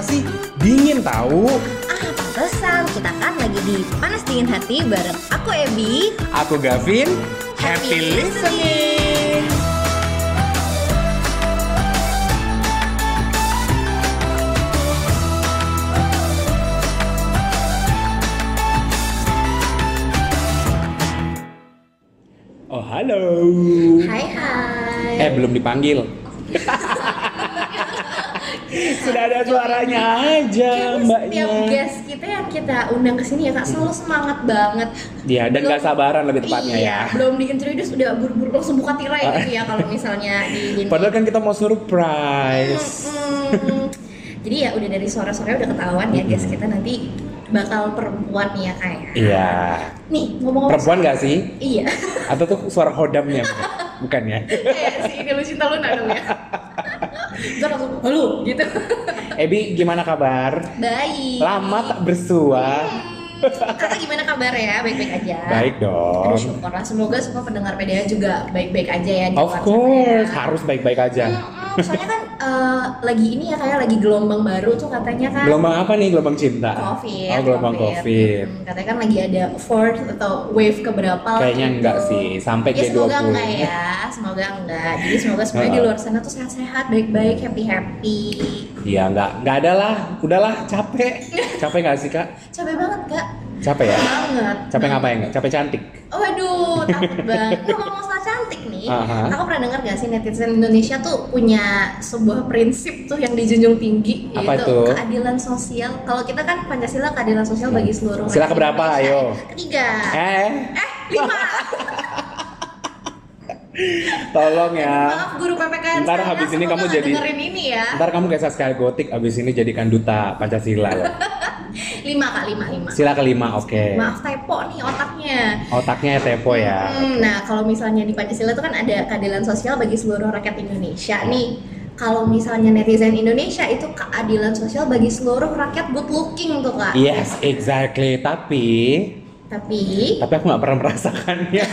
Masa sih? Dingin tahu. Ah, pantesan kita kan lagi di Panas Dingin Hati bareng aku Ebi. Aku Gavin. Happy Happy listening. Oh halo. Hai hai. Eh belum dipanggil. Sudah ada suaranya aja Kayaknya mbaknya. setiap guest kita yang kita undang ke sini ya kak selalu semangat banget. Iya dan Belum- gak sabaran lebih tepatnya iya, ya. Belum diintroduce udah buru-buru langsung buka tirai gitu ya kalau misalnya di ini. Padahal kan kita mau surprise. Mm-mm. Jadi ya udah dari suara-suaranya udah ketahuan ya guys kita nanti bakal perempuan ya kayak. Iya. Nih ngomong-ngomong. Perempuan gak sih? Iya. Atau tuh suara hodamnya? Bukan ya? Kayak si ini lu cinta Luna dong ya. Terus langsung halo gitu. Ebi gimana kabar? Baik. Lama tak bersua. Kakak gimana kabar ya? Baik-baik aja. Baik Aduh dong. syukurlah semoga semua pendengar PDA juga baik-baik aja ya di Of sana course, ya. harus baik-baik aja. Mm-mm, soalnya kan eh, lagi ini ya kayak lagi gelombang baru tuh katanya kan Gelombang apa nih? Gelombang cinta? COVID. Oh, gelombang COVID. Hmm, katanya kan lagi ada fourth atau wave keberapa Kayaknya gitu. enggak sih, sampai Ya G20. semoga enggak ya, semoga enggak. Jadi semoga semuanya di luar sana tuh sehat-sehat, baik-baik, happy-happy. Iya, enggak, enggak ada lah. Udahlah, capek. Capek nggak sih, Kak? Capek banget kak, Capek ya? banget. Capek ngapain? Capek cantik? Waduh, takut banget. Ngomong masalah cantik nih, Aha. aku pernah dengar gak sih netizen Indonesia tuh punya sebuah prinsip tuh yang dijunjung tinggi, Apa yaitu itu? keadilan sosial. Kalau kita kan Pancasila keadilan sosial bagi seluruh Sila keberapa? Ayo. Ketiga. Eh, Eh, lima. tolong ya. Maaf guru PPKN Ntar saya, habis ini kamu jadi- dengerin ini ya. Ntar kamu kayak Saskia Gotik abis ini jadikan duta Pancasila loh. Lima kak, lima, lima. Sila kelima, oke. Maaf typo nih otaknya. Otaknya tepo ya. Hmm, nah, kalau misalnya di Pancasila itu kan ada keadilan sosial bagi seluruh rakyat Indonesia nih. Kalau misalnya netizen Indonesia itu keadilan sosial bagi seluruh rakyat good looking tuh kak. Yes, exactly. Tapi, Tapi tapi aku nggak pernah merasakannya.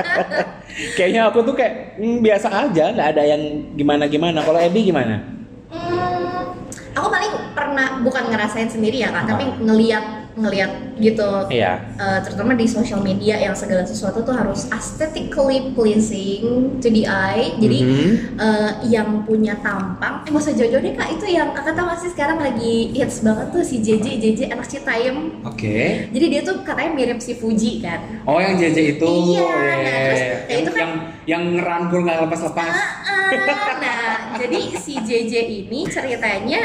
Kayaknya aku tuh kayak hmm, biasa aja, nggak ada yang gimana-gimana. Kalau Ebi gimana? hmm, aku paling pernah bukan ngerasain sendiri ya kak, Apa? tapi ngeliat ngeliat gitu. Iya. Eh, terutama di sosial media yang segala sesuatu tuh harus aesthetically pleasing to the eye. Jadi Mhm. eh, yang punya tampang, eh gak usah jauh-jauh deh kak, itu yang kakak tahu nggak sih sekarang lagi hits banget tuh si JJ, JJ anak Citayam. Oke. Jadi dia tuh katanya mirip si Fuji kan. Oh yang JJ itu, Iya, ya, nah, terus ya. ya yang, itu kan- yang yang ngerangkul nggak lepas-lepas. Ah, ah. nah, jadi si JJ ini ceritanya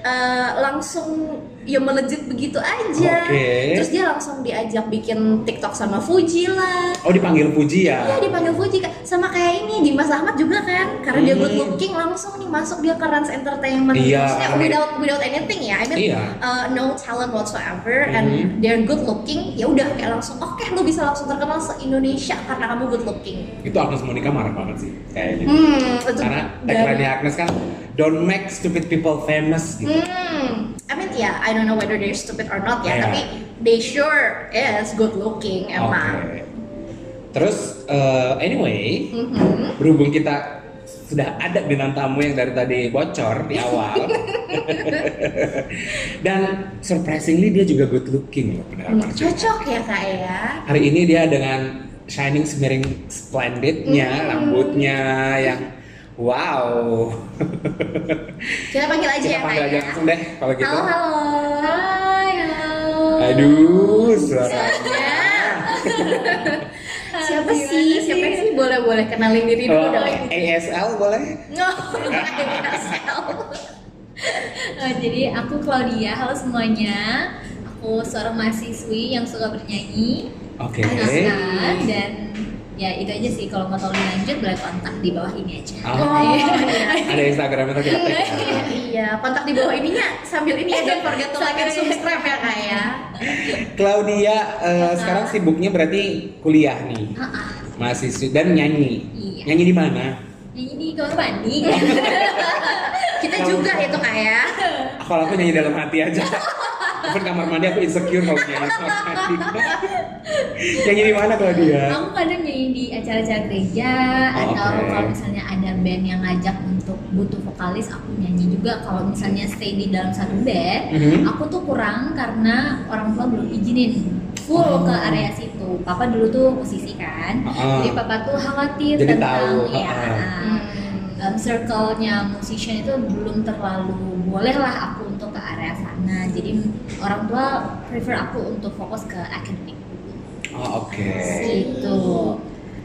eh, langsung ya melejit begitu aja. Oke. Terus dia langsung diajak bikin TikTok sama Fuji lah. Oh dipanggil Puji ya? Iya dipanggil Fuji sama kayak ini Dimas Ahmad juga kan karena dia Hmm. good looking langsung nih masuk dia ke Rans Entertainment Iya. maksudnya without without anything ya I mean Iya. uh, no talent whatsoever Mhm. and they're good looking ya udah kayak langsung oke lu bisa langsung terkenal se Indonesia karena kamu good looking Itu Agnes Monica marah banget sih kayaknya. hmm itu Karena dari- tagline Agnes kan don't make stupid people famous gitu. Hmm, I mean ya, I don't know whether they're stupid or not ya, Iya. tapi they sure is good looking emang. Terus eh, anyway, Mhm. berhubung kita sudah ada bintang tamu yang dari tadi bocor di awal. Dan surprisingly dia juga good looking loh benar Hmm, Cocok ya kak ya. Hari ini dia dengan shining smearing splendidnya, Hmm. rambutnya yang wow. Kita panggil aja Kita ya panggil aja ya. langsung deh kalau gitu. Halo halo. Hai halo. Aduh, suaranya. Siapa sih? Siapa sih? Boleh boleh kenalin diri dulu Oh, dong. ASL boleh? No, ASL. Eh, jadi aku Claudia, halo semuanya. Aku seorang mahasiswi yang suka bernyanyi, Oke. anak dan ya itu aja sih. Kalau mau tahu lebih lanjut boleh kontak di bawah ini aja. Oh, iya. ada Instagramnya tuh kita tag ya. Iya, kontak di bawah ininya sambil ini ya don't forget to like and subscribe ya kak ya. Claudia eh, sekarang sibuknya berarti kuliah nih, Ah, ah. mahasiswi dan nyanyi. Iya. Nyanyi di mana? Nyanyi di kamar mandi. Kita juga itu kak ya. Kalau aku nyanyi dalam hati aja. Even kamar mandi aku insecure kalau nyanyi kamar mandi. nyanyi di mana Claudia? aku kadang nyanyi di acara-acara gereja Oh, atau oke. kalau misalnya ada band yang ngajak untuk butuh vokalis aku nyanyi juga kalau misalnya stay di dalam satu band Mhm. aku tuh kurang karena orang tua belum izinin full Oh. ke area situ papa dulu tuh musisi kan Ah. jadi papa tuh khawatir Jadi tentang tahu, ya ah. um, circle-nya musician itu belum terlalu boleh lah aku untuk ke area sana jadi orang tua prefer aku untuk fokus ke akademik Oh, oke. gitu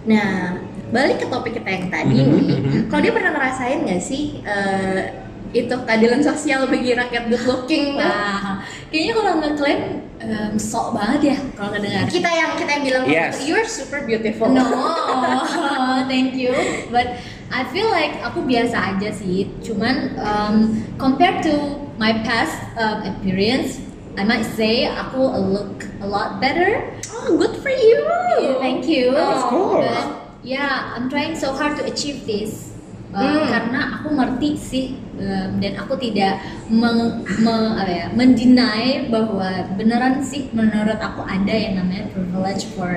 Nah, balik ke topik kita yang tadi nih. mhm. Kalau dia pernah ngerasain nggak sih eh, itu keadilan sosial bagi rakyat good looking? Wah, kayaknya kalau ngeklaim um, sok banget ya kalau ngedengar. Kita yang kita yang bilang Yes. you're super beautiful. No, thank you. But I feel like aku biasa aja sih. Cuman um, compared to my past um, experience, I might say aku look a lot better. Oh, good for you. Yeah, thank you. Of course. But yeah, I'm trying so hard to achieve this. Uh, Hmm. Karena aku ngerti sih um, dan aku tidak meng, me- apa ya, mendeny bahwa beneran sih menurut aku ada yang namanya privilege for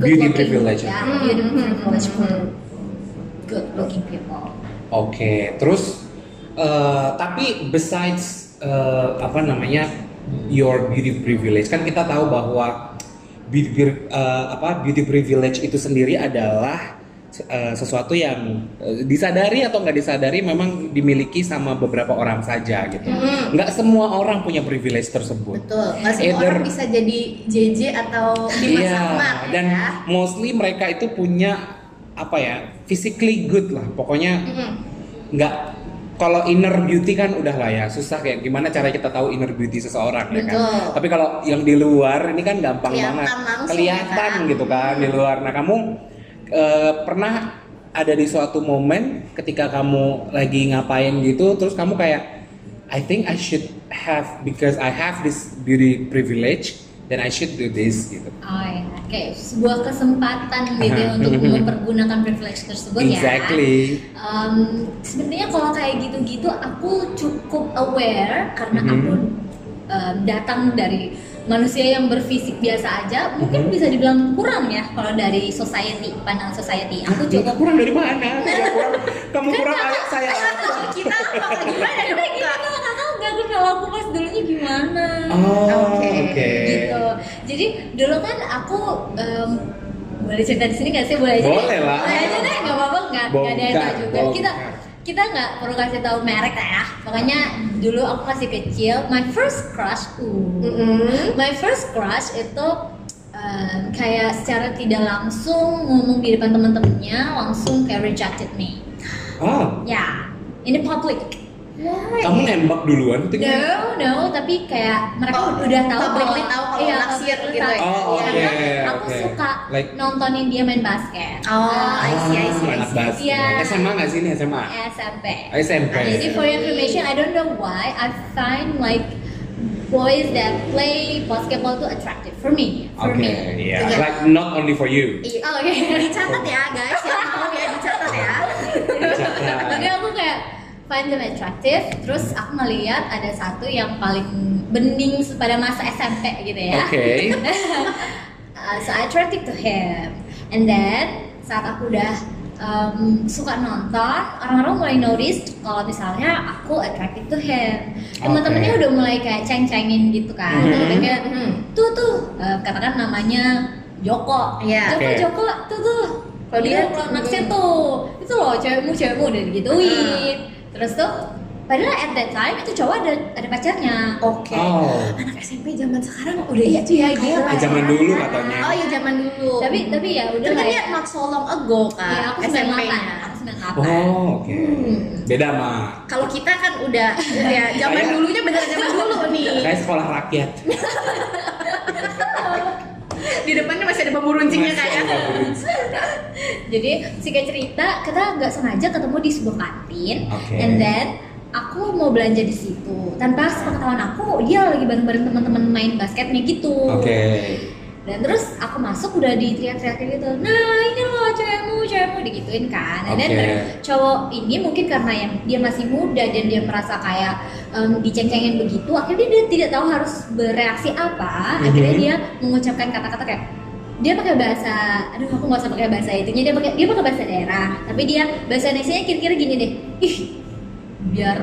good Beauty looking privilege. ya, Hmm, beauty hmm, privilege hmm, for hmm. good looking people. Oke, terus eh, tapi besides eh, apa namanya your beauty privilege kan kita tahu bahwa beauty eh, apa beauty privilege itu sendiri adalah eh, sesuatu yang eh, disadari atau nggak disadari memang dimiliki sama beberapa orang saja gitu. Hmm. Nggak semua orang punya privilege tersebut. Betul. Nggak semua Either- orang bisa jadi JJ atau Dimas Iya, Ahmad dan ya. mostly mereka itu punya apa ya physically good lah. Pokoknya Mm-mm. nggak kalau inner beauty kan udah lah ya susah kayak gimana cara kita tahu inner beauty seseorang ya kan Betul. tapi kalau yang di luar ini kan gampang Kelihatan banget kelihatan ya kan? gitu kan di luar nah kamu eh, pernah ada di suatu momen ketika kamu lagi ngapain gitu terus kamu kayak I think I should have because I have this beauty privilege then I should do this gitu Oh ya, kayak sebuah kesempatan gitu ya untuk mempergunakan privilege tersebut ya. exactly Um, sebenarnya kalau kayak gitu-gitu aku cukup aware karena Mhm. aku um, datang dari manusia yang berfisik biasa aja mungkin Mhm. bisa dibilang kurang ya kalau dari society pandangan society aku cukup kurang dari mana Saya kurang, kamu kurang kayak saya? Kita apa gimana gitu nggak tahu nggak kalau aku pas dulunya gimana Oh, Oke. oke. gitu jadi dulu kan aku um, boleh cerita di sini nggak sih boleh aja Boleh lah. boleh aja deh nggak apa-apa nggak ada yang tahu juga kita. Kita nggak perlu kasih tahu merek lah ya. Pokoknya dulu aku masih kecil my first crush uh, my first crush itu um, kayak secara tidak langsung ngomong di depan teman-temannya langsung kayak rejected me. Oh, ya in the public Why? kamu nembak duluan tuh No, no, tapi kayak mereka Oh, udah tahu kalau- tahu kalau iya, naksir gitu ya. Oh, Iya, oke, karena aku oke. suka Like- nontonin dia main basket. Oh, I see, I see, I anak see. basket. Iya. SMA nggak sih ini SMA? SMP. SMP. Jadi for your information, I don't know why I find like boys that play basketball tuh attractive for me. For Oke, me. iya. Iya. Like not only for you. Iya. Oh, oke. Dicatat ya guys, ya mau ya dicatat ya. Tapi aku kayak find them attractive. Terus aku ngeliat ada satu yang paling bening pada masa SMP gitu ya. Oke. Uh, so I attracted to him. And then saat aku udah um, suka nonton, orang-orang mulai notice kalau misalnya aku attracted to him. Teman-temannya Oke. udah mulai kayak ceng-cengin gitu kan. Mhm. Udah kayak Mhm. tuh tuh uh, katakan namanya Joko. Iya. Joko Oke. Joko tuh tuh. Kalau dia- Itu kalau naksir tuh. Itu loh cewekmu cewekmu udah digituin. Terus tuh padahal at that time itu cowok ada ada pacarnya. Oke. Oh. Anak SMP zaman sekarang udah gitu ya gitu. kayak zaman dulu katanya. Oh iya zaman dulu. Tapi tapi ya udah Tapi kan lah dia ya. not so long ago kan. Iya, aku. 98. Aku 98. Oh, oke. Hmm. Beda mah. Kalau kita kan udah ya zaman dulunya bener zaman dulu nih. Saya sekolah rakyat. Di depannya masih ada bambu runcingnya kayak. bambu Jadi singkat cerita kita nggak sengaja ketemu di sebuah kantin, Oke. and then aku mau belanja di situ. Tanpa sepengetahuan aku, dia lagi bareng-bareng teman-teman main basketnya gitu. Oke. Dan terus aku masuk udah diteriak-teriakin gitu. Nah ini loh cewekmu, cewekmu digituin kan. Dan Oke. mereka- cowok ini mungkin karena yang dia masih muda dan dia merasa kayak em, diceng-cengin begitu, akhirnya dia tidak tahu harus bereaksi apa. Akhirnya Mhm. dia mengucapkan kata-kata kayak dia pakai bahasa, aduh aku nggak usah pakai bahasa itunya dia pakai dia pakai bahasa daerah, tapi dia bahasa Indonesia kira-kira gini deh, ih biar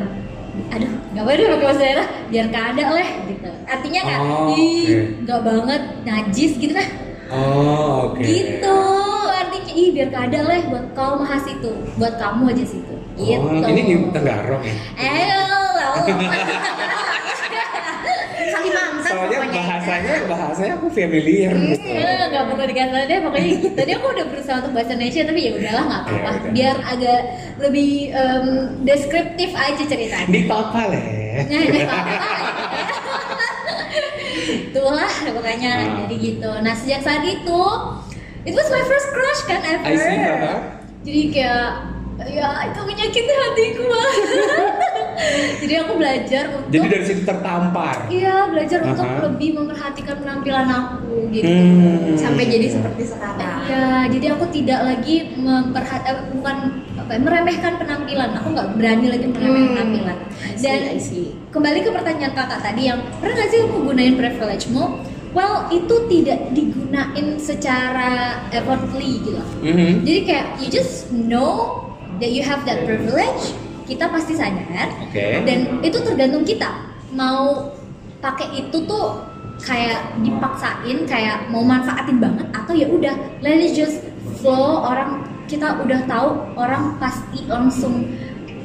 aduh nggak boleh pakai bahasa daerah biar kada lah gitu. Artinya kan Oh, ih nggak banget najis gitu nah Oh, oke. gitu artinya ih biar kada lah buat kau mahas itu buat kamu aja situ gitu Oh, ini di Tenggarong ya? eh lalu Kalimantan Soalnya bahasanya bahasanya aku familiar gitu. Eh, nggak perlu dikasih deh pokoknya gitu. tadi aku udah berusaha untuk bahasa Indonesia tapi ya udahlah nggak apa-apa Ya biar agak lebih em, deskriptif aja ceritanya Di apa leh? Nah, ini apa-apa. itulah pokoknya Ah. jadi gitu nah sejak saat itu it was my first crush kan ever I see, uh-huh. jadi kayak ya itu menyakiti hatiku banget jadi aku belajar untuk Jadi dari situ tertampar. iya belajar untuk Aha. lebih memperhatikan penampilan aku gitu Hmm. sampai jadi seperti sekarang. Iya, jadi aku tidak lagi memperhat eh, bukan apa ya, meremehkan penampilan. Aku nggak berani lagi meremehkan Hmm. penampilan. I see, Dan I see. kembali ke pertanyaan kakak tadi yang pernah nggak sih kamu gunain privilege-mu? Well, itu tidak digunain secara effortly gitu. Mhm. Jadi kayak you just know that you have that privilege. Kita pasti sadar. Oke. Dan itu tergantung kita. Mau pakai itu tuh kayak dipaksain kayak mau manfaatin banget atau ya udah let it just flow. Orang kita udah tahu orang pasti langsung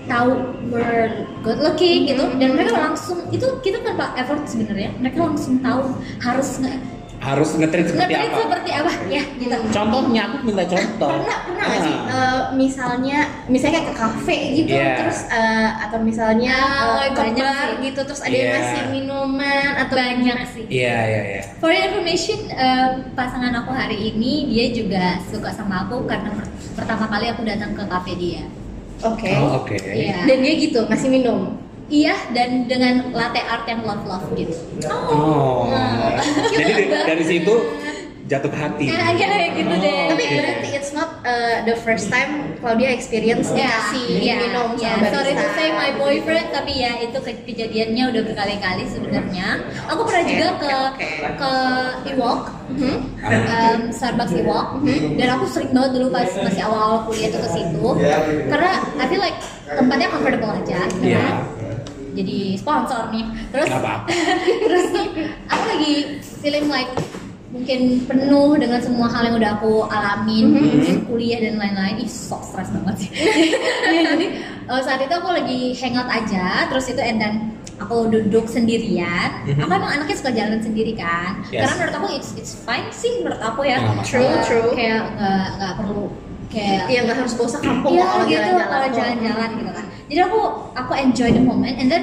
tahu we're good looking gitu. Dan mereka langsung itu kita tanpa effort sebenarnya. Mereka langsung tahu harus nge Harus ngetrit seperti apa? seperti apa ya gitu Contohnya aku minta contoh. pernah pernah nggak sih Ah. eh, misalnya misalnya kayak ke kafe gitu Iya. terus eh, atau misalnya Ah, eh, ke banyak bar sih. gitu terus ada yang Iya. ngasih minuman atau banyak sih Iya, iya, iya. For your information, eh, pasangan aku hari ini dia juga suka sama aku karena per- pertama kali aku datang ke cafe dia. oke Oh, oke. Iya. dan dia gitu ngasih minum Iya, dan dengan latte art yang love love gitu. Oh. Nah. Jadi dari, situ jatuh hati. Ya, kayak gitu Oh, deh. tapi oke. berarti it's not uh, the first time Claudia experience Ya, dikasih ya, minum ya. sama Sorry to say my boyfriend, tapi ya itu ke- kejadiannya udah berkali-kali sebenarnya. Aku pernah Oke, juga ke oke. ke Ewok, Mhm. um, Starbucks Ewok, dan aku sering banget dulu pas masih awal-awal kuliah tuh ke situ, karena I feel like tempatnya comfortable aja. gitu Iya. Jadi sponsor nih. Terus apa-apa. terus tuh aku lagi feeling like mungkin penuh dengan semua hal yang udah aku alamin Mhm. mungkin kuliah dan lain-lain ih sok stres banget sih Ya, jadi eh, saat itu aku lagi hangout aja terus itu and then aku duduk sendirian Mhm. aku emang anaknya suka jalan sendiri kan Yes. karena menurut aku it's it's fine sih menurut aku ya masalah. True, Eh, true. kayak nggak nggak perlu kayak Iya nggak harus bosan kampung Iya kalau gitu jalan-jalan. kalau jalan-jalan gitu kan. Jadi aku aku enjoy the moment and then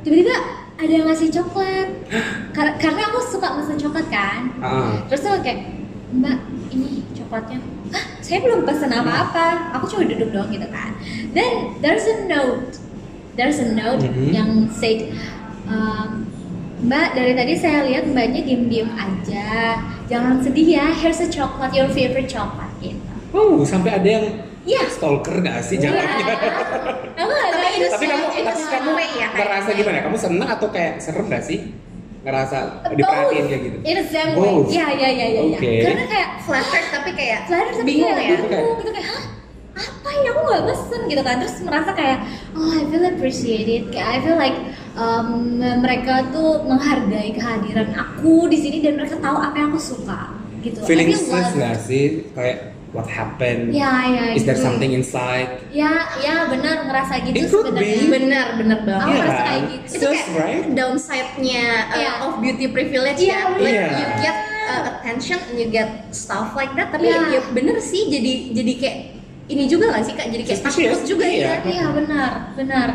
tiba-tiba ada yang ngasih coklat. Kar- karena aku suka mesen coklat kan. Ah. Terus tuh kayak Mbak ini coklatnya. Hah, saya belum pesen apa-apa. Aku cuma duduk doang gitu kan. Then there's a note. There's a note Mhm. yang said um, Mbak, dari tadi saya lihat mbaknya diem-diem aja. Jangan sedih ya. Here's a chocolate, your favorite chocolate gitu. Oh, sampai ada yang Iya. stalker gak sih jalannya? Iya. Aku nggak Tapi tahu itu Tapi kamu, tapi kamu ya, kayak- ngerasa gimana? Kamu seneng atau kayak serem gak sih? Ngerasa diperhatiin kayak gitu? In the same way. Iya iya iya iya. Oke. Karena kayak flattered tapi kayak flattered tapi bingung kayak ya. bingung gitu kayak hah apa ya aku nggak pesen gitu kan terus merasa kayak oh I feel appreciated kayak I feel like um, mereka tuh menghargai kehadiran aku di sini dan mereka tahu apa yang aku suka gitu Feeling stress gak sih? Kayak what happened? Ya ya Is there gitu. something inside? Ya ya benar ngerasa gitu It could sebenarnya. be. benar benar banget Aku Iya merasa kan? kayak gitu. itu kayak right? downside-nya uh, Iya. of beauty privilege Iya, ya like Iya. you get uh, attention and you get stuff like that tapi Iya. ya bener sih jadi jadi kayak ini juga gak sih kak jadi kayak takut juga Iya. ya Iya benar, benar.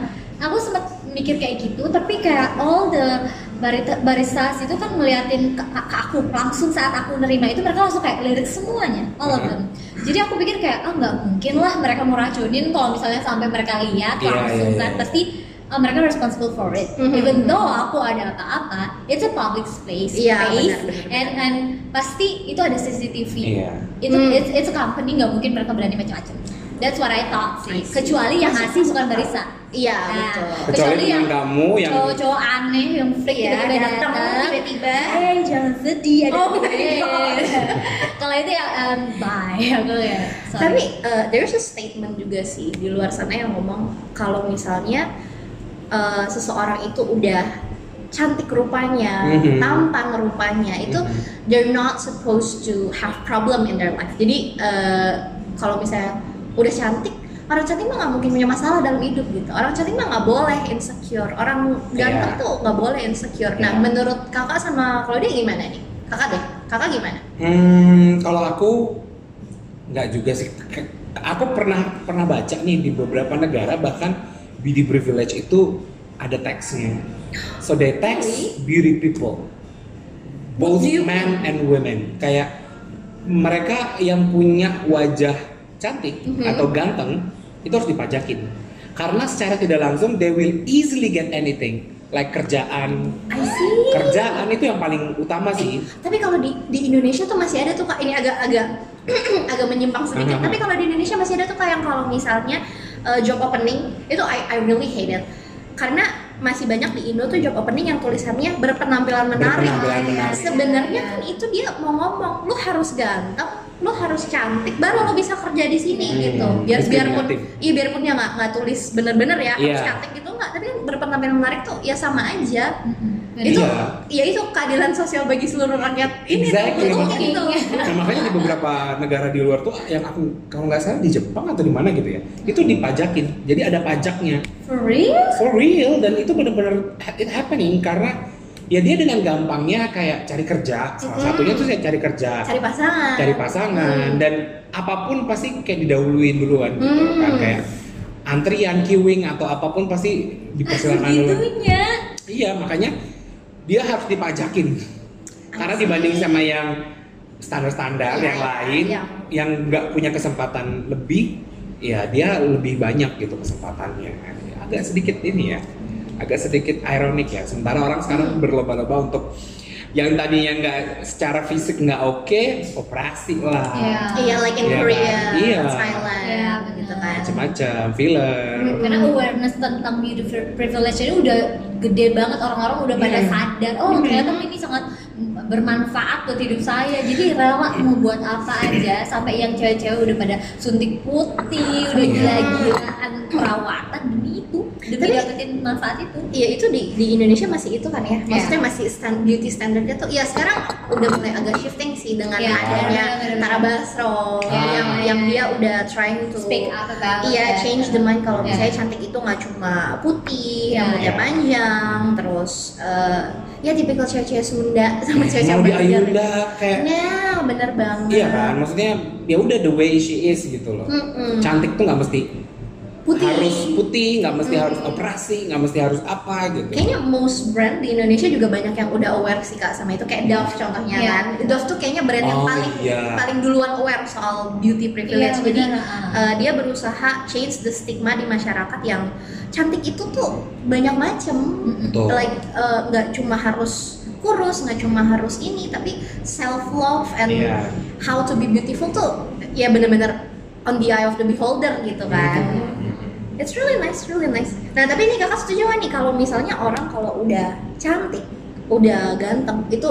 Aku sempat mikir kayak gitu, tapi kayak all the barista baristas itu kan ngeliatin ke, ke aku langsung saat aku nerima itu mereka langsung kayak lirik semuanya, all of them. Jadi aku pikir kayak ah nggak mungkin lah mereka mau racunin kalau misalnya sampai mereka lihat Iya, langsung iya, kan iya. pasti ah, mereka responsible for it. Mhm. Even though aku ada apa-apa, it's a public space, Iya, space, benar, benar, and and pasti itu ada CCTV Iya. itu Hmm. it's, it's a company nggak mungkin mereka berani macam-macam that's what I thought sih kecuali yang ngasih bukan barista Iya, Nah, betul. Kecuali teman kamu yang cowok-cowok aneh yang freak Iya, tiba-tiba datang tiba-tiba. eh jangan sedih ada Oh gue." kalau itu ya um, bye aku ya sorry. Tapi uh, there's a statement juga sih di luar sana yang ngomong kalau misalnya uh, seseorang itu udah cantik rupanya, Mhm. tampan rupanya, itu Mhm. they're not supposed to have problem in their life. Jadi uh, kalau misalnya udah cantik, orang cantik mah nggak mungkin punya masalah dalam hidup gitu. Orang cantik mah nggak boleh insecure. Orang ganteng Iya. tuh nggak boleh insecure. Nah, Iya. menurut kakak sama Claudia gimana nih? Kakak deh, kakak gimana? Hmm, kalau aku nggak juga sih. Aku pernah pernah baca nih di beberapa negara bahkan beauty privilege itu ada teksnya. So they tax beauty people, both men and women. Kayak mereka yang punya wajah cantik Mhm. atau ganteng itu harus dipajakin. Karena secara tidak langsung they will easily get anything, like kerjaan. Kerjaan itu yang paling utama sih. Tapi kalau di di Indonesia tuh masih ada tuh kak ini agak agak agak menyimpang sedikit. Tapi kalau di Indonesia masih ada tuh kak yang kalau misalnya uh, job opening itu I I really hate it. Karena masih banyak di Indo tuh job opening yang tulisannya berpenampilan menarik. Berpenampilan menarik. Sebenarnya kan itu dia mau ngomong, lu harus ganteng, lu harus cantik, baru lu bisa kerja di sini Hmm, gitu. Biar biarpun, iya biarpun ya nggak nggak tulis bener-bener ya harus Iya. cantik gitu nggak. Tapi kan berpenampilan menarik tuh ya sama aja Itu Iya. ya itu keadilan sosial bagi seluruh rakyat ini Exactly. tuh Makanya. gitu. Nah makanya di beberapa negara di luar tuh yang aku kalau nggak salah di Jepang atau di mana gitu ya itu dipajakin. Jadi ada pajaknya. For real? For real. Dan itu benar-benar it happening karena ya dia dengan gampangnya kayak cari kerja. Salah satunya tuh saya cari kerja. Cari pasangan. Cari pasangan. Hmm. dan apa pun pasti kayak didahuluin duluan gitu Hmm. kan kayak antrian queuing atau apa pun pasti dipersilakan dulu. Iya makanya dia harus dipajakin. Karena dibanding sama yang standar-standar Iya, yang lain iya. yang nggak punya kesempatan lebih ya dia lebih banyak gitu kesempatannya. Agak sedikit ini ya agak sedikit ironik ya. Sementara orang sekarang berlomba-lomba untuk yang tadinya nggak secara fisik nggak oke operasi lah Iya. iya like in Iya Korea kan? Iya. Thailand Iya, gitu kan macam-macam filler Hmm. karena awareness tentang beauty privilege ini udah gede banget orang-orang udah pada Iya. sadar oh Hmm. ternyata ini sangat bermanfaat buat hidup saya jadi rela mau buat apa aja sampai yang cewek-cewek udah pada suntik putih udah Iya. gila-gilaan perawatan demi demi Tapi- dapetin manfaat itu Iya itu di di Indonesia masih itu kan ya. Maksudnya Iya. masih stand, beauty standardnya tuh. Ya sekarang udah mulai agak shifting sih dengan Iya, adanya benar-benar. Tara Basro Iya, yang iya. yang dia udah trying to speak up about Iya, it. change the mind kalau Iya. misalnya cantik itu nggak cuma putih, Iya, rambutnya iya. panjang, terus eh, ya tipikal cewek-cewek Sunda sama cewek-cewek mau. Ayunda kayak Nah, bener banget. iya kan maksudnya ya udah the way she is gitu loh Mm-mm. cantik tuh nggak mesti Putih. harus putih nggak mesti Hmm. harus operasi nggak mesti harus apa gitu Kayaknya most brand di Indonesia juga banyak yang udah aware sih kak sama itu kayak Dove contohnya Iya. kan. Dove tuh kayaknya brand yang Oh, paling iya. paling duluan aware soal beauty privilege. Iya, Jadi uh, dia berusaha change the stigma di masyarakat yang cantik itu tuh banyak macem. Betul. Like uh, nggak cuma harus kurus, nggak cuma harus ini, tapi self love and Iya. how to be beautiful tuh ya bener-bener on the eye of the beholder gitu kan. Mhm. It's really nice, really nice. Nah tapi ini kakak setuju nggak nih kalau misalnya orang kalau udah cantik, udah ganteng, itu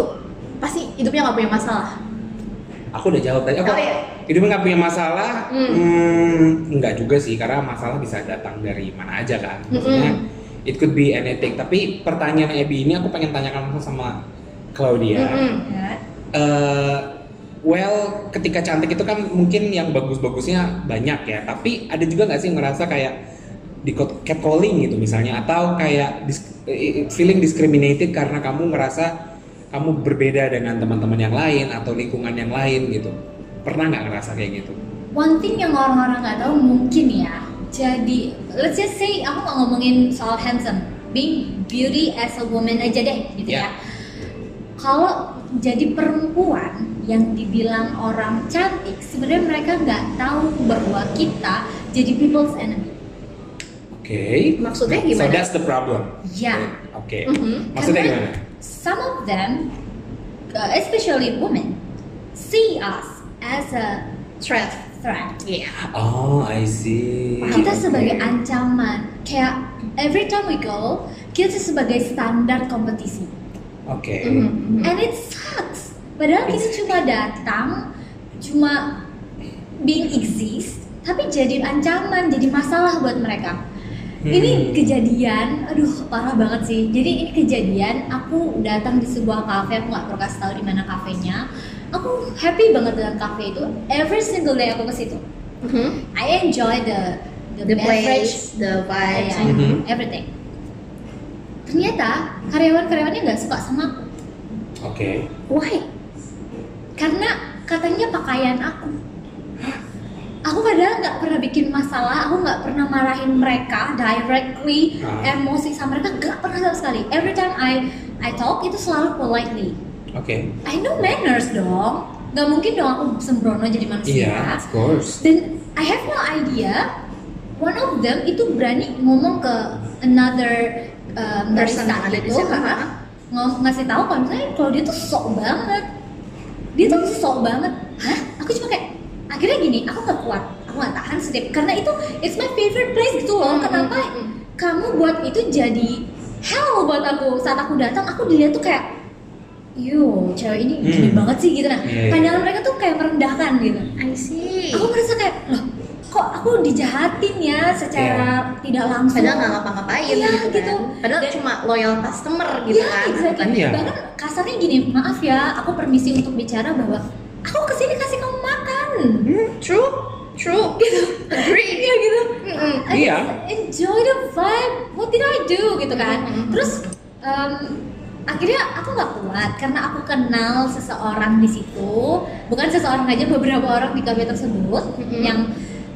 pasti hidupnya nggak punya masalah. aku udah jawab tadi apa Oh, iya. hidupnya nggak punya masalah Hmm. hmm, nggak juga sih karena masalah bisa datang dari mana aja kan maksudnya it could be anything tapi pertanyaan Ebi ini aku pengen tanyakan langsung sama Claudia. Ya. Eh, well ketika cantik itu kan mungkin yang bagus-bagusnya banyak ya tapi ada juga nggak sih yang ngerasa kayak di catcalling gitu misalnya atau kayak dis- feeling discriminated karena kamu merasa kamu berbeda dengan teman-teman yang lain atau lingkungan yang lain gitu pernah nggak ngerasa kayak gitu One thing yang orang-orang nggak tahu mungkin ya. Jadi, let's just say aku nggak ngomongin soal handsome, being beauty as a woman aja deh, gitu Ya. ya. Kalau jadi perempuan yang dibilang orang cantik, sebenarnya mereka nggak tahu bahwa kita jadi people's enemy. Oke Maksudnya so gimana? that's the problem Ya. oke Mhm. maksudnya Karena gimana Some of them, uh, especially women, see us as a Threat. threat. Iya. oh I see kita Oke. sebagai ancaman kayak every time we go kita sebagai standar kompetisi Oke. Mhm, mhm. and it sucks padahal kita cuma datang cuma being exist tapi jadi ancaman jadi masalah buat mereka ini Hmm. kejadian aduh parah banget sih jadi ini kejadian aku datang di sebuah cafe aku nggak perlu kasih tahu di mana kafenya aku happy banget dengan cafe itu every single day aku ke situ Mhm. I enjoy the the, The beverage place, the vibes. yeah, Mhm. everything ternyata karyawan-karyawannya nggak suka sama aku Oke. Why? karena katanya pakaian aku aku padahal nggak pernah bikin masalah aku nggak pernah marahin mereka directly Ah. emosi sama mereka nggak pernah sama sekali every time I I talk itu selalu politely Oke. I know manners dong nggak mungkin dong aku sembrono jadi manusia Iya, of course. dan I have no idea one of them itu berani ngomong ke another um, Person yang ada di gitu, situ, ha, ha. ng- ngasih tahu kalau misalnya kalau dia tuh sok banget dia tuh sok banget hah aku cuma kayak akhirnya gini aku nggak kuat aku nggak tahan sedih karena itu it's my favorite place gitu loh Hmm, kenapa hmm, hmm. kamu buat itu jadi hell buat aku saat aku datang aku dilihat tuh kayak Yo, cewek ini gini Hmm. banget sih gitu nah. Iya, iya. Pandangan mereka tuh kayak merendahkan gitu I see. aku merasa kayak loh kok aku dijahatin ya secara tidak langsung Padahal nggak ngapa-ngapain Iya, gitu, gitu. kan. Padahal Dan- cuma loyal customer gitu Iya, kan. exactly. Iya. bahkan kasarnya gini maaf ya aku permisi untuk bicara bahwa aku ke sini Hmm, true, true. gitu Agree. iya gitu Iya. enjoy the vibe what did I do gitu kan terus um, akhirnya aku nggak kuat karena aku kenal seseorang di situ bukan seseorang aja beberapa orang di kafe tersebut Mhm. yang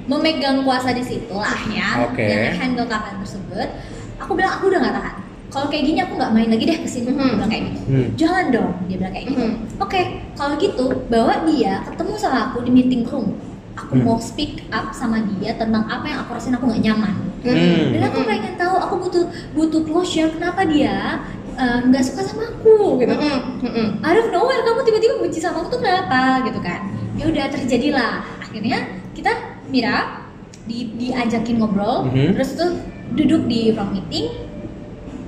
memegang kuasa di situ lah ya Oke. yang handle kafe tersebut aku bilang aku udah nggak tahan kalau kayak gini aku nggak main lagi deh ke sini Mhm. Dia bilang kayak gitu Hmm. jangan dong dia bilang kayak gitu Mhm. oke kalau gitu bawa dia ketemu sama aku di meeting room aku Hmm. mau speak up sama dia tentang apa yang aku rasain aku nggak nyaman Hmm. dan aku pengen tahu aku butuh butuh closure kenapa dia eh, nggak suka sama aku gitu Mm-mm, mm-mm. out of nowhere kamu tiba-tiba benci sama aku tuh kenapa gitu kan ya udah terjadilah akhirnya kita Mira di diajakin ngobrol Mhm. terus tuh duduk di ruang meeting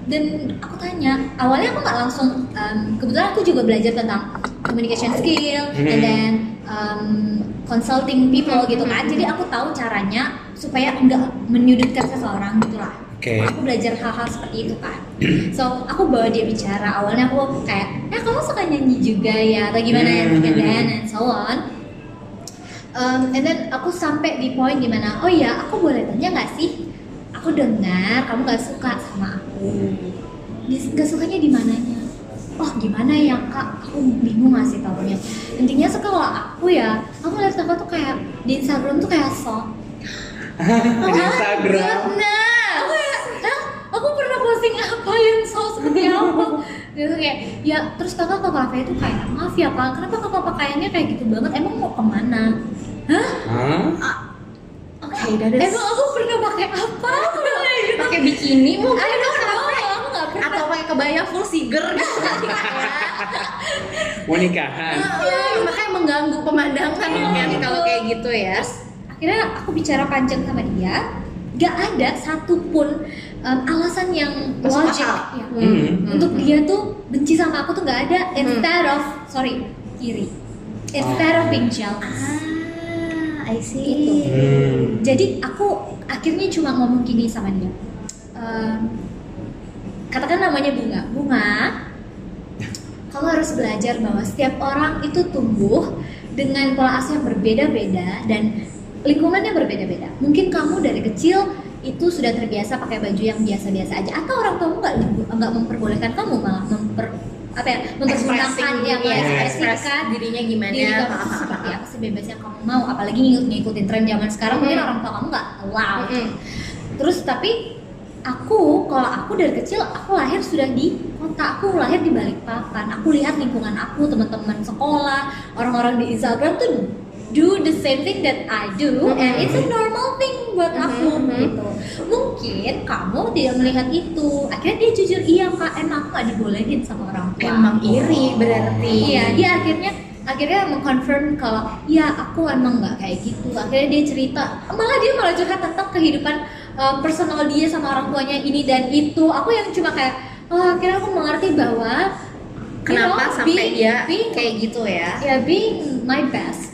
dan aku tanya awalnya aku nggak langsung um, kebetulan aku juga belajar tentang communication skill and Mhm. then um, consulting people gitu kan. Jadi aku tahu caranya supaya nggak menyudutkan seseorang gitu lah. Oke. aku belajar hal-hal seperti itu kan so aku bawa dia bicara. Awalnya aku kayak eh kamu suka nyanyi juga ya? Atau gimana? Ya Hmm. and then and so on. Um, and then aku sampai di poin di mana oh ya aku boleh tanya nggak sih aku dengar kamu nggak suka sama aku. Dia- nggak sukanya di mananya? Oh gimana ya kak? Aku bingung ngasih taunya intinya sih kalau aku ya aku lihat kakak tuh kayak di Instagram tuh kayak sok Di Instagram. Aku "Hah? aku pernah posting apa yang so seperti apa? Dia tuh kayak ya terus kakak ke kafe itu kayak maaf ya kak kenapa kakak pakaiannya kayak gitu banget? Emang mau ke mana? Hah? Hah? That is. emang aku pernah pakai apa? Pakai bikini mungkin aku nggak pernah. Atau pakai kebaya full siger gitu. Mau nikahan? Ah, makanya mengganggu pemandangan Ah. kan kalau kayak gitu ya. akhirnya aku bicara panjang sama dia. Gak ada satupun um, alasan yang Masuk logik ya. Hmm. untuk dia tuh benci sama aku tuh gak ada. Instead of sorry iri instead of being jealous. Ah, I see. Gitu. Hmm. jadi aku akhirnya cuma ngomong gini sama dia Ehm, katakan namanya bunga bunga kamu harus belajar bahwa setiap orang itu tumbuh dengan pola asuh yang berbeda-beda dan lingkungannya berbeda-beda mungkin kamu dari kecil itu sudah terbiasa pakai baju yang biasa-biasa aja atau orang tuamu nggak nggak memperbolehkan kamu malah memper apa ya? Mempergunakan yang ya, mengekspresikan dirinya gimana. diri kamu tuh seperti apa sebebas yang kamu mau? Apalagi ngikut ngikutin tren zaman sekarang mungkin orang tua kamu nggak Mm-mm. terus tapi aku kalau aku dari kecil aku lahir sudah di kota. Aku lahir di Balikpapan. Aku lihat lingkungan aku teman-teman sekolah orang-orang di Instagram tuh do the same thing that I do and it's a normal thing buat aku Mhm. gitu mungkin kamu tidak melihat itu akhirnya dia jujur iya kak emang aku nggak dibolehin sama orang tua Emang iri berarti. Iya, dia akhirnya akhirnya mengkonfirm kalau ya aku emang nggak kayak gitu. Akhirnya dia cerita, malah dia malah curhat tentang kehidupan um, personal dia sama orang tuanya ini dan itu aku yang cuma kayak oh, akhirnya aku mengerti bahwa you Kenapa know, sampai being- dia being- kayak gitu ya? ya being my best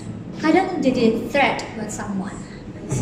kadang jadi threat buat someone That's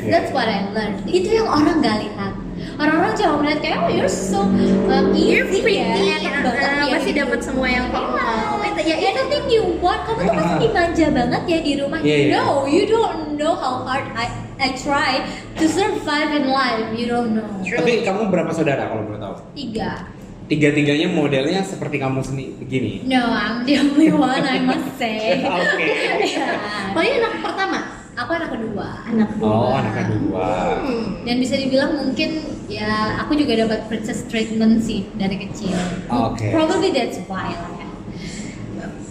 Oke. that's what I learned. Itu yang orang gak lihat. Orang-orang cuma melihat kayak oh you're so um, easy You're pretty, ya, enak banget uh, ya. pasti di dapat semua yang kamu mau. Ya Anything you want, kamu tuh pasti Ah. dimanja banget ya di rumah. Iya, iya. No, you don't know how hard I I try to survive in life. You don't know. True. Tapi kamu berapa saudara kalau boleh tahu? Tiga. Tiga-tiganya modelnya seperti kamu sendiri begini. No, I'm the only one I must say. Oke. Ya. Oh ini anak pertama. Aku anak kedua. Anak kedua. Oh, anak kedua. Hmm. Dan bisa dibilang mungkin ya aku juga dapat princess treatment sih dari kecil. Oke. Probably that's why lah ya.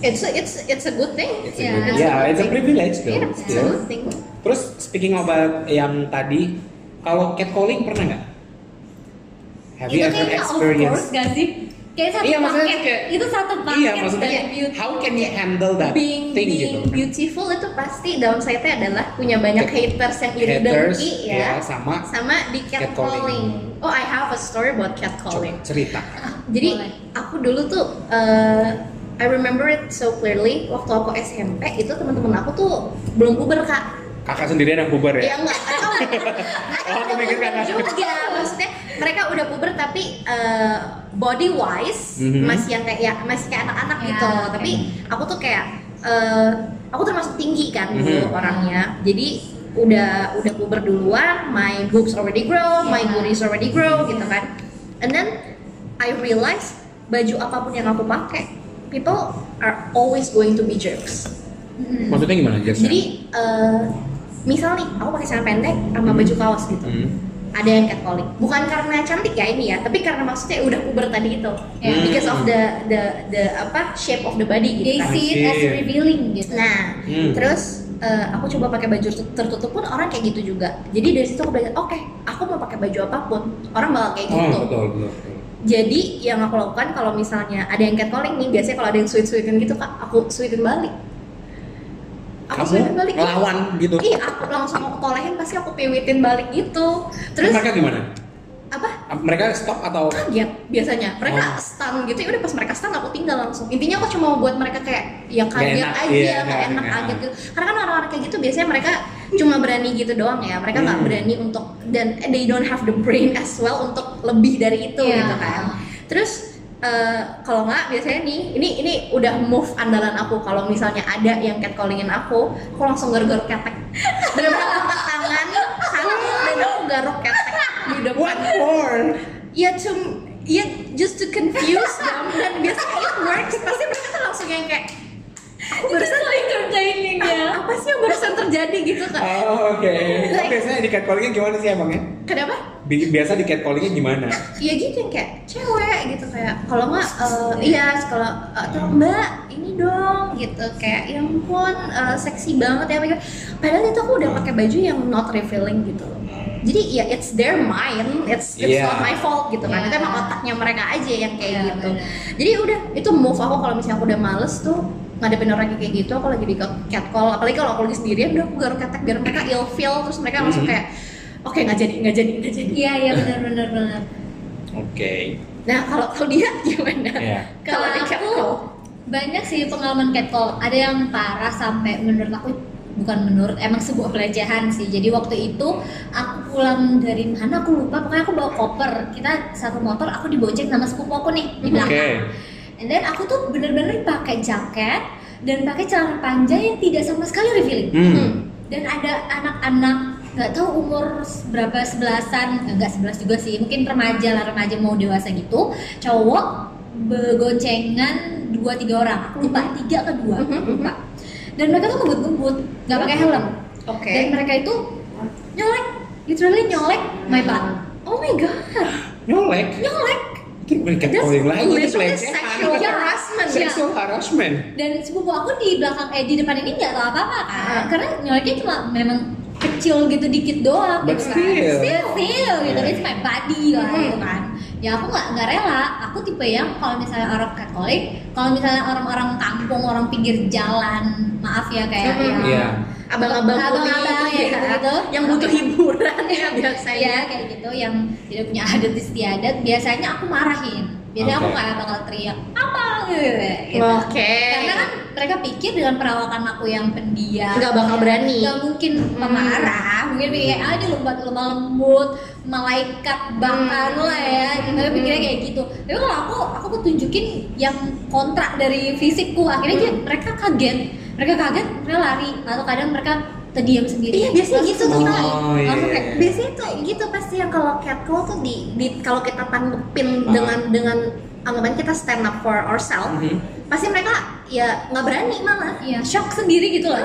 It's a, it's it's a good thing. It's a Yeah. good- It's a yeah, good it's a thing. privilege though. Yeah, it's a good thing. Terus speaking about yang tadi, kalau catcalling pernah nggak? Have you itu ever of course experienced? gak sih? Kayak satu Iya, maksudnya paket. kayak- itu satu paket Iya, maksudnya dari beauty. how can you handle that being thing being gitu? beautiful itu pasti downside-nya adalah punya banyak haters yang iri dengki ya, ya. sama sama di catcalling. Oh, I have a story about coba catcalling. cerita. Jadi Boleh. aku dulu tuh eh, I remember it so clearly waktu aku SMP itu teman-teman aku tuh belum puber kak. Kakak sendirian yang bubar Ya ya? enggak, atau Oh, aku mikir kakak. juga maksudnya mereka udah puber tapi eh, body wise Mhm. masih yang kayak ya masih kayak anak-anak Ya, gitu oke. tapi aku tuh kayak eh, aku termasuk tinggi kan dulu Mhm. orangnya jadi udah udah puber duluan my boobs already grow my Ya. booties already grow gitu kan and then I realize baju apa pun yang aku pakai people are always going to be jerks Mm-mm. Maksudnya gimana, Jess? jadi eh, misal nih aku pakai celana pendek sama baju kaos gitu Hmm. ada yang catcalling bukan karena cantik ya ini ya tapi karena maksudnya udah puber tadi itu Ya. because of the the the apa shape of the body gitu They kan see it as revealing gitu. nah Hmm. terus eh, aku coba pakai baju tertu- tertutup pun orang kayak gitu juga jadi dari situ aku belajar oke aku mau pakai baju apa pun orang bakal kayak Oh, gitu betul, betul. betul. jadi yang aku lakukan kalau misalnya ada yang catcalling nih biasanya kalau ada yang sweet sweetin gitu kak aku sweetin balik aku Kamu balik ngelawan gitu? iya aku langsung aku tolehin pasti aku piwitin balik gitu Terus mereka gimana? apa Mereka stop atau? kaget biasanya mereka Oh. stun gitu ya udah pas mereka stun aku tinggal langsung intinya aku cuma mau buat mereka kayak ya kaget enak, aja iya, enak enak. kaget gitu karena kan orang-orang kayak gitu biasanya mereka cuma berani gitu doang ya mereka nggak Hmm. berani untuk dan they don't have the brain as well untuk lebih dari itu Iya. gitu kan terus eh, kalau nggak biasanya nih ini ini udah move andalan aku. Kalau misalnya ada yang catcallingin aku aku langsung garuk-garuk ketek. Bener-bener tangan satu dan aku garuk ketek di depan. What for? ya to ya just to confuse them. Dan biasanya it works. Pasti mereka tuh langsung yang kayak barusan so entertaining ya. apa sih yang barusan terjadi gitu kan Oh, oke. Oh, Like- biasanya di catcallingnya gimana sih emangnya? kenapa Bi- Biasa di catcallingnya gimana? ya gitu yang kayak cewek gitu kayak kalau nggak eh, iya kalau atau mbak ini dong gitu kayak ya ampun eh, seksi banget ya Mega." padahal itu aku udah pakai baju yang not revealing gitu loh jadi ya it's their mind it's it's Yeah. not my fault gitu kan Yeah. itu emang otaknya mereka aja yang kayak Iya, gitu jadi udah itu move aku kalau misalnya aku udah males tuh ngadepin orang kayak gitu aku lagi di catcall apalagi kalau aku lagi sendirian udah aku garuk ketek biar mereka ill feel terus mereka langsung Mhm. kayak oke nggak jadi nggak jadi nggak jadi Iya iya benar benar benar. Oke. Nah, kalau kalau dia gimana? Iya. Kalau di aku catcall? banyak sih pengalaman catcall. Ada yang parah sampai menurut aku bukan menurut emang sebuah pelecehan sih. Jadi waktu itu aku pulang dari mana aku lupa. Pokoknya aku bawa koper. Kita satu motor aku dibonceng sama sepupu aku nih di Oke. belakang. And then aku tuh bener-bener pakai jaket dan pakai celana panjang yang tidak sama sekali revealing. Hmm. Dan ada anak-anak nggak tahu umur berapa sebelasan enggak sebelas juga sih mungkin remaja lah remaja mau dewasa gitu cowok begoncengan dua tiga orang aku lupa tiga ke dua aku lupa dan mereka tuh ngebut-ngebut nggak pakai helm Oke. dan mereka itu nyolek literally nyolek my butt Oh my god. Nyolek. nyolek Itu bukan catcalling lagi, itu pelecehan. Iya. harassment. Sexual harassment. dan sepupu aku di belakang eh di depan ini nggak tahu apa apa kan Ah. karena nyoleknya cuma memang kecil gitu dikit doang But gitu still. kan still, still gitu Yeah. it's my body lah Mhm. gitu kan ya aku nggak nggak rela aku tipe yang kalau misalnya orang Katolik kalau misalnya orang-orang kampung orang pinggir jalan maaf ya kayak Hmm. yang Iya. abang-abang Abang-abang putih, ya, gitu. yang butuh hiburan ya biasanya ya kayak gitu yang tidak punya adat istiadat biasanya aku marahin biasanya aku Oke. kayak bakal teriak apa gitu Oke. karena kan mereka pikir dengan perawakan aku yang pendiam Nggak bakal berani. nggak mungkin Hmm. pemarah mungkin pikir kayak ah dia lembat lemah lembut malaikat bahkan Hmm. lah ya mereka pikirnya kayak gitu tapi kalau aku aku tuh tunjukin yang kontrak dari fisikku akhirnya aja mereka kaget mereka kaget mereka lari atau kadang mereka terdiam sendiri Iya, biasanya gitu tuh. Oh, iya, iya, kayak iya. biasanya tuh gitu pasti yang kalau catcall tuh di, di kalau kita tanggepin Ah. dengan dengan anggapan kita stand up for ourselves Mhm. pasti mereka ya nggak berani malah Iya, shock sendiri gitu loh.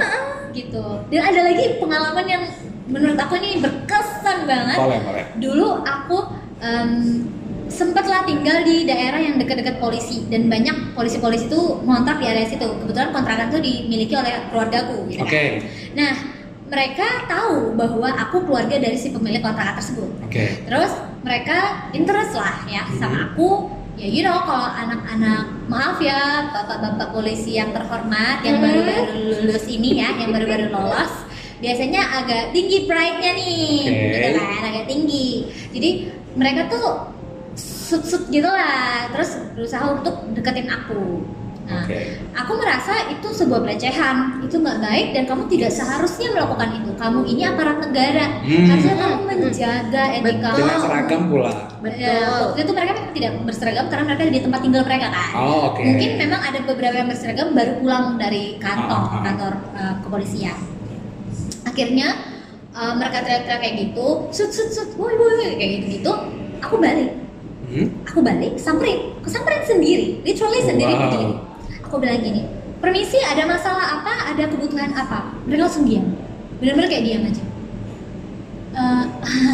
Gitu. Dan ada lagi pengalaman yang menurut aku ini berkesan banget. Boleh, boleh. Dulu aku em, sempatlah tinggal di daerah yang dekat-dekat polisi dan banyak polisi-polisi itu ngontrak di area situ. Kebetulan kontrakan itu dimiliki oleh keluargaku. Gitu Oke. kan. Nah, mereka tahu bahwa aku keluarga dari si pemilik kontrakan tersebut. Oke. Terus mereka interest lah ya sama aku. Ya you know kalau anak-anak maaf ya bapak-bapak polisi yang terhormat yang Hmm. baru-baru lulus ini ya, yang baru-baru lolos biasanya agak tinggi pride-nya nih, Oke. gitu kan, agak tinggi. Jadi mereka tuh sut-sut gitu lah, terus berusaha untuk deketin aku. Nah, Oke. Aku merasa itu sebuah pelecehan, itu nggak baik dan kamu tidak seharusnya melakukan itu. Kamu ini aparat negara, Hmm. harusnya kamu menjaga etika. Betul. Dengan seragam pula. Ya, waktu itu mereka memang tidak berseragam karena mereka di tempat tinggal mereka kan. Oh, oke. Mungkin memang ada beberapa yang berseragam baru pulang dari kantor, Ah, ah. kantor uh, kepolisian. Akhirnya uh, mereka teriak-teriak kayak gitu, sut sut sut, woi woi woi, kayak gitu gitu. Aku balik, Hmm? aku balik, samperin, aku samperin sendiri, literally sendiri Wow. berdiri. Aku bilang gini, permisi ada masalah apa, ada kebutuhan apa? Mereka langsung diam, bener-bener kayak diam aja. Eh,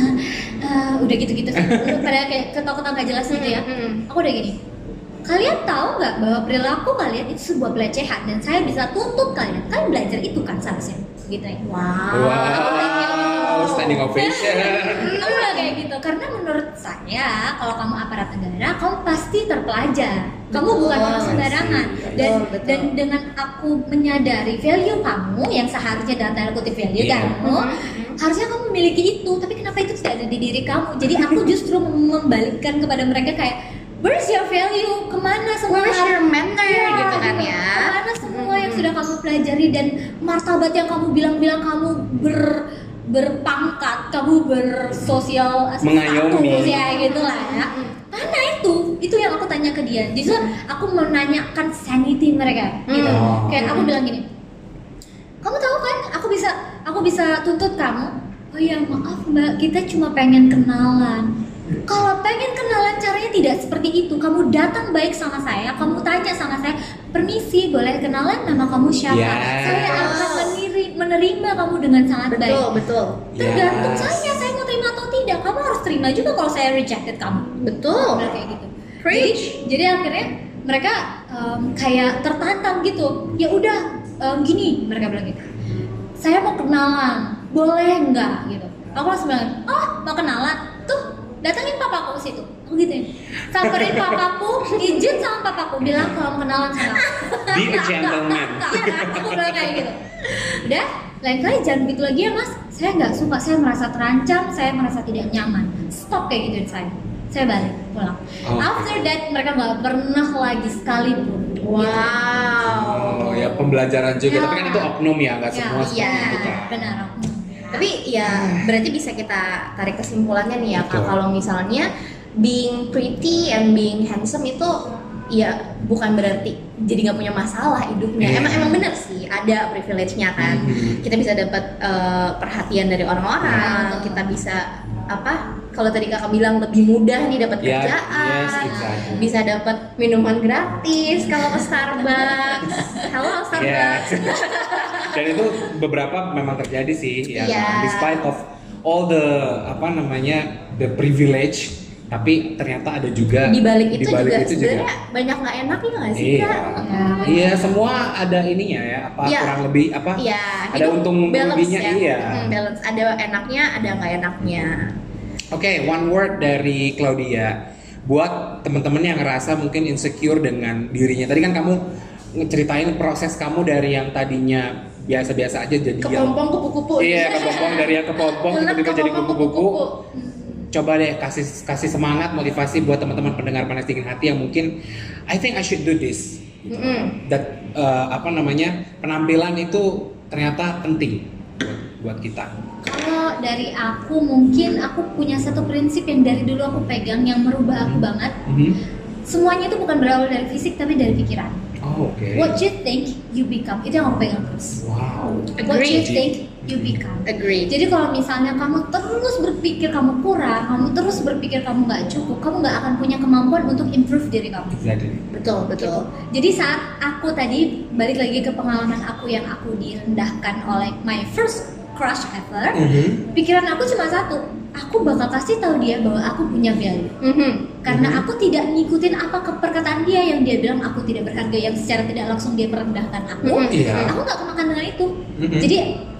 eh, udah gitu-gitu pada kayak ketawa-ketawa gak jelas gitu ya. Aku udah gini, kalian tahu nggak bahwa perilaku kalian itu sebuah pelecehan dan saya bisa tuntut kalian. Kalian belajar itu kan seharusnya, gitu ya. wow Wow, standing ovation. Kayak gitu. Karena menurut saya kalau kamu aparat negara kamu pasti terpelajar. Kamu Betul. bukan orang sembarangan. Dan betul. dan dengan aku menyadari value kamu yang seharusnya dalam tanda kutip value Iya. kamu Mhm. harusnya kamu memiliki itu. Tapi kenapa itu tidak ada di diri kamu? Jadi aku justru membalikkan kepada mereka kayak where's your value? Ke mana semua? Where's your manner? Iya, gitu kan ya. Ke mana semua yang sudah kamu pelajari? Dan martabat yang kamu bilang-bilang kamu ber berpangkat, kamu bersosial Mengayomi. status, ya gitu lah ya. Mana itu? Itu yang aku tanya ke dia. Justru aku menanyakan sanity mereka gitu. Hmm. Kayak aku bilang gini, kamu tahu kan aku bisa aku bisa tuntut kamu oh ya maaf mbak kita cuma pengen kenalan kalau pengen kenalan caranya tidak seperti itu kamu datang baik sama saya kamu tanya sama saya permisi boleh kenalan nama kamu siapa Yes. saya akan meniri- menerima kamu dengan sangat baik betul betul tergantung Yes. saya saya mau terima atau tidak kamu harus terima juga kalau saya rejected kamu betul Bener kayak gitu. Preach. Jadi, jadi akhirnya mereka em, kayak tertantang gitu. Ya udah em, gini mereka bilang gitu. Saya mau kenalan, boleh nggak gitu. Aku langsung bilang, oh mau kenalan, tuh datangin papaku ke situ. Aku gituin. Samperin papaku, izin sama papaku bilang kalau mau kenalan sama aku. Be a gentleman. Iya, aku bilang kayak gitu. Udah, lain kali jangan begitu lagi ya mas. Saya nggak suka, saya merasa terancam, saya merasa tidak nyaman. Stop kayak gituin saya. Saya balik pulang. Oke. After that mereka nggak pernah lagi sekalipun. Gitu. wow Oh, ya pembelajaran juga. Ya. Tapi kan itu oknum ya, nggak Ya, semua seperti iya. itu kan. Benar. oknum. Tapi ya berarti bisa kita tarik kesimpulannya nih ya Kak kalau misalnya being pretty and being handsome itu ya bukan berarti jadi nggak punya masalah hidupnya. Iya. Emang emang bener sih ada privilege-nya kan. Mhm. Kita bisa dapat eh, perhatian dari orang-orang, Iya. kita bisa apa? Kalau tadi kakak bilang lebih mudah nih dapat Ya, kerjaan, yes, exactly. bisa dapat minuman gratis kalau ke Starbucks. Halo Starbucks. Yes. Dan itu beberapa memang terjadi sih ya. Iya. Despite of all the apa namanya the privilege, tapi ternyata ada juga Di balik itu di balik juga itu juga. banyak nggak enaknya nggak sih Iya. Kak? Ya, Iya, semua ada ininya ya, apa Iya. kurang lebih apa? Iya, Ada untung balance ruginya, ya. iya. Mm, balance. Ada enaknya, ada nggak enaknya. Oke, one word dari Claudia. buat teman-teman yang ngerasa mungkin insecure dengan dirinya. Tadi kan kamu ngeceritain proses kamu dari yang tadinya biasa-biasa aja jadi kepompong kupu-kupu Iya, kepompong dari yang kepompong tiba-tiba jadi kupu-kupu. Coba deh kasih kasih semangat, motivasi buat teman-teman pendengar panas dingin hati yang mungkin I think I should do this. Gitu. Mm-mm. Dan uh, apa namanya penampilan itu ternyata penting buat, buat kita. Kalau dari aku mungkin aku punya satu prinsip yang dari dulu aku pegang yang merubah aku banget. Mhm. Semuanya itu bukan berawal dari fisik tapi dari pikiran. Oh, oke. What you think you become itu yang aku pegang terus. Wow. What you think you become. agree Jadi kalau misalnya kamu terus berpikir kamu kurang, kamu terus berpikir kamu nggak cukup, kamu nggak akan punya kemampuan untuk improve diri kamu. Exactly. betul betul Jadi saat aku tadi balik lagi ke pengalaman aku yang aku direndahkan oleh my first crush ever, Mhm. pikiran aku cuma satu, aku bakal kasih tahu dia bahwa aku punya value. Mhm. Karena Mhm. aku tidak ngikutin apa ke perkataan dia yang dia bilang aku tidak berharga yang secara tidak langsung dia merendahkan aku. Mhm. Iya. Aku nggak kemakan dengan itu. Mhm. Jadi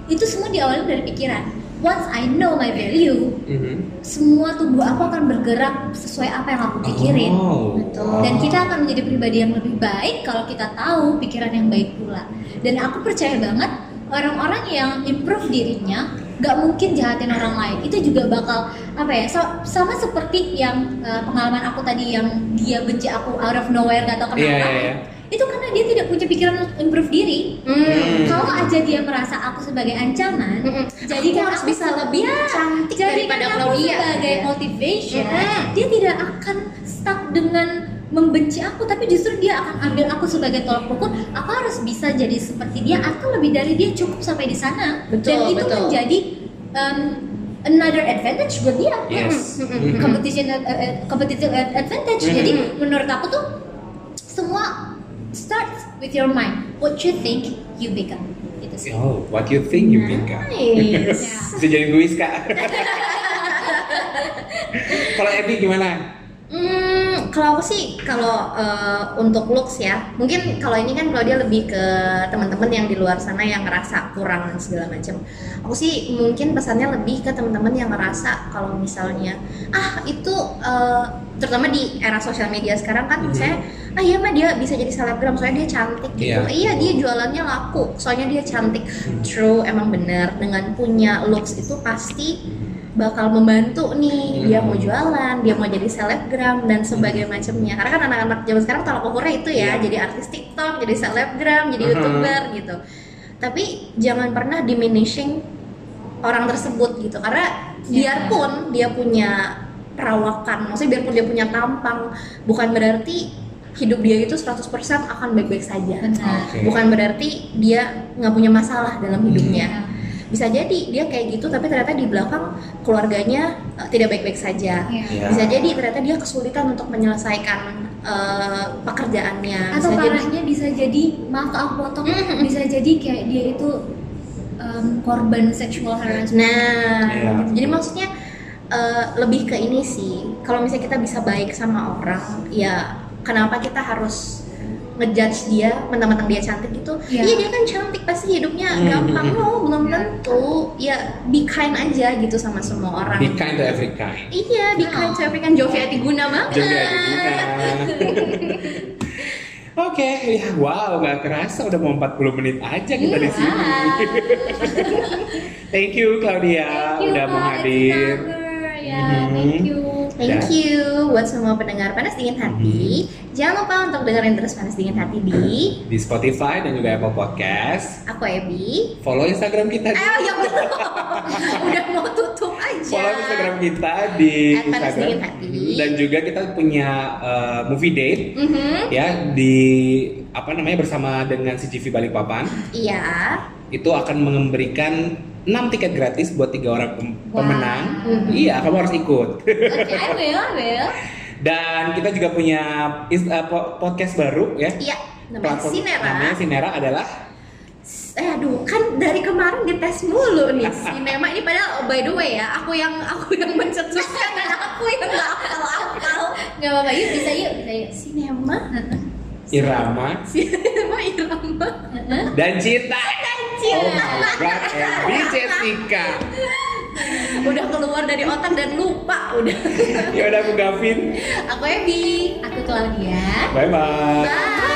itu semua diawali dari pikiran. Once I know my value, Mhm. semua tubuh aku akan bergerak sesuai apa yang aku pikirin. Oh. Betul. Dan kita akan menjadi pribadi yang lebih baik kalau kita tahu pikiran yang baik pula. Dan aku percaya banget orang-orang yang improve dirinya gak mungkin jahatin orang lain. Itu juga bakal apa ya? sa- sama seperti yang eh, pengalaman aku tadi yang dia benci aku out of nowhere gak tau kenapa. Iya, iya, iya. Itu karena dia tidak punya pikiran untuk improve diri. Hmm. Kalau aja dia merasa aku sebagai ancaman, Mm-mm. jadi Aku kan harus aku bisa lebih cantik jadi daripada aku Claudia. sebagai Iya. motivation Mm-mm. dia tidak akan stuck dengan membenci aku tapi justru dia akan ambil aku sebagai tolak ukur aku harus bisa jadi seperti dia atau lebih dari dia cukup sampai di sana Betul, dan itu betul. menjadi um, another advantage buat dia Yes. Mm-mm. Mhm. competition uh, uh, competitive ad- advantage Mhm. jadi menurut aku tuh semua starts with your mind what you think you become itu sih Oh, what you think you become. nice Bisa jadi kuis kak. Kalau Ebi gimana? Hmm, kalau aku sih kalau eh, untuk looks ya, mungkin kalau ini kan kalau dia lebih ke teman-teman yang di luar sana yang ngerasa kurang dan segala macam. Aku sih mungkin pesannya lebih ke teman-teman yang ngerasa kalau misalnya ah itu eh, terutama di era sosial media sekarang kan Mhm. misalnya ah iya mah dia bisa jadi selebgram soalnya dia cantik gitu. Iya. Iya dia jualannya laku soalnya dia cantik. True emang benar dengan punya looks itu pasti bakal membantu nih dia Hmm. mau jualan, dia mau jadi selebgram dan sebagainya macamnya. Karena kan anak-anak zaman sekarang tolak ukurnya itu ya, Iya. jadi artis TikTok, jadi selebgram, jadi Mhm. youtuber gitu. Tapi jangan pernah diminishing orang tersebut gitu, karena Iya. biarpun dia punya perawakan, maksudnya biarpun dia punya tampang, bukan berarti hidup dia itu 100% akan baik-baik saja. benar Oke. Bukan berarti dia nggak punya masalah dalam hidupnya Ya. Bisa jadi dia kayak gitu tapi ternyata di belakang keluarganya uh, tidak baik-baik saja Ya. Iya. bisa jadi ternyata dia kesulitan untuk menyelesaikan uh, pekerjaannya atau bisa jadi parahnya bisa jadi maaf aku potong Mhm. bisa jadi kayak dia itu um, korban sexual harassment nah Iya. jadi maksudnya uh, lebih ke ini sih kalau misalnya kita bisa baik sama orang ya kenapa kita harus ngejudge dia mentang-mentang dia cantik gitu Iya. iya dia kan cantik pasti hidupnya Hmm. gampang no belum Iya. tentu ya be kind aja gitu sama semua orang Be kind to every kind. Iya, di Oh. kind to kan Jovi Atiguna banget. Juga Guna. Oke, ya wow, nggak kerasa udah mau 40 menit aja kita di Iya. sini. Thank you Claudia Thank you, udah mau hadir. Ya, Mhm. thank you. Thank you buat semua pendengar panas dingin hati. Jangan lupa untuk dengerin terus panas dingin hati di Di Spotify dan juga Apple Podcast. aku Ebi. Follow Instagram kita. Eh, ya belum. Udah mau tutup aja. Follow Instagram kita di At Panas Instagram Dingin Hati. dan juga kita punya uh, movie date Mhm. ya di apa namanya bersama dengan CGV Balikpapan Iya. itu akan memberikan 6 tiket gratis buat tiga orang pem- Wow. pemenang. Mhm. Iya, kamu harus ikut. Oke, I will, will. Dan kita juga punya is- uh, po- podcast baru ya. Iya. Namanya Platform- Sinera. Namanya Sinera adalah Eh aduh kan dari kemarin dites mulu nih sinema ini padahal oh, by the way ya aku yang aku yang mencetuskan dan aku yang nggak hafal-hafal Gak apa-apa, yuk bisa yuk, bisa yuk. sinema Irama sinema irama dan Cinta. Cinta. Oh my god, Ebi Jessica. udah keluar dari otak dan lupa udah ya udah aku Gavin aku Ebi Aku Claudia. bye bye bye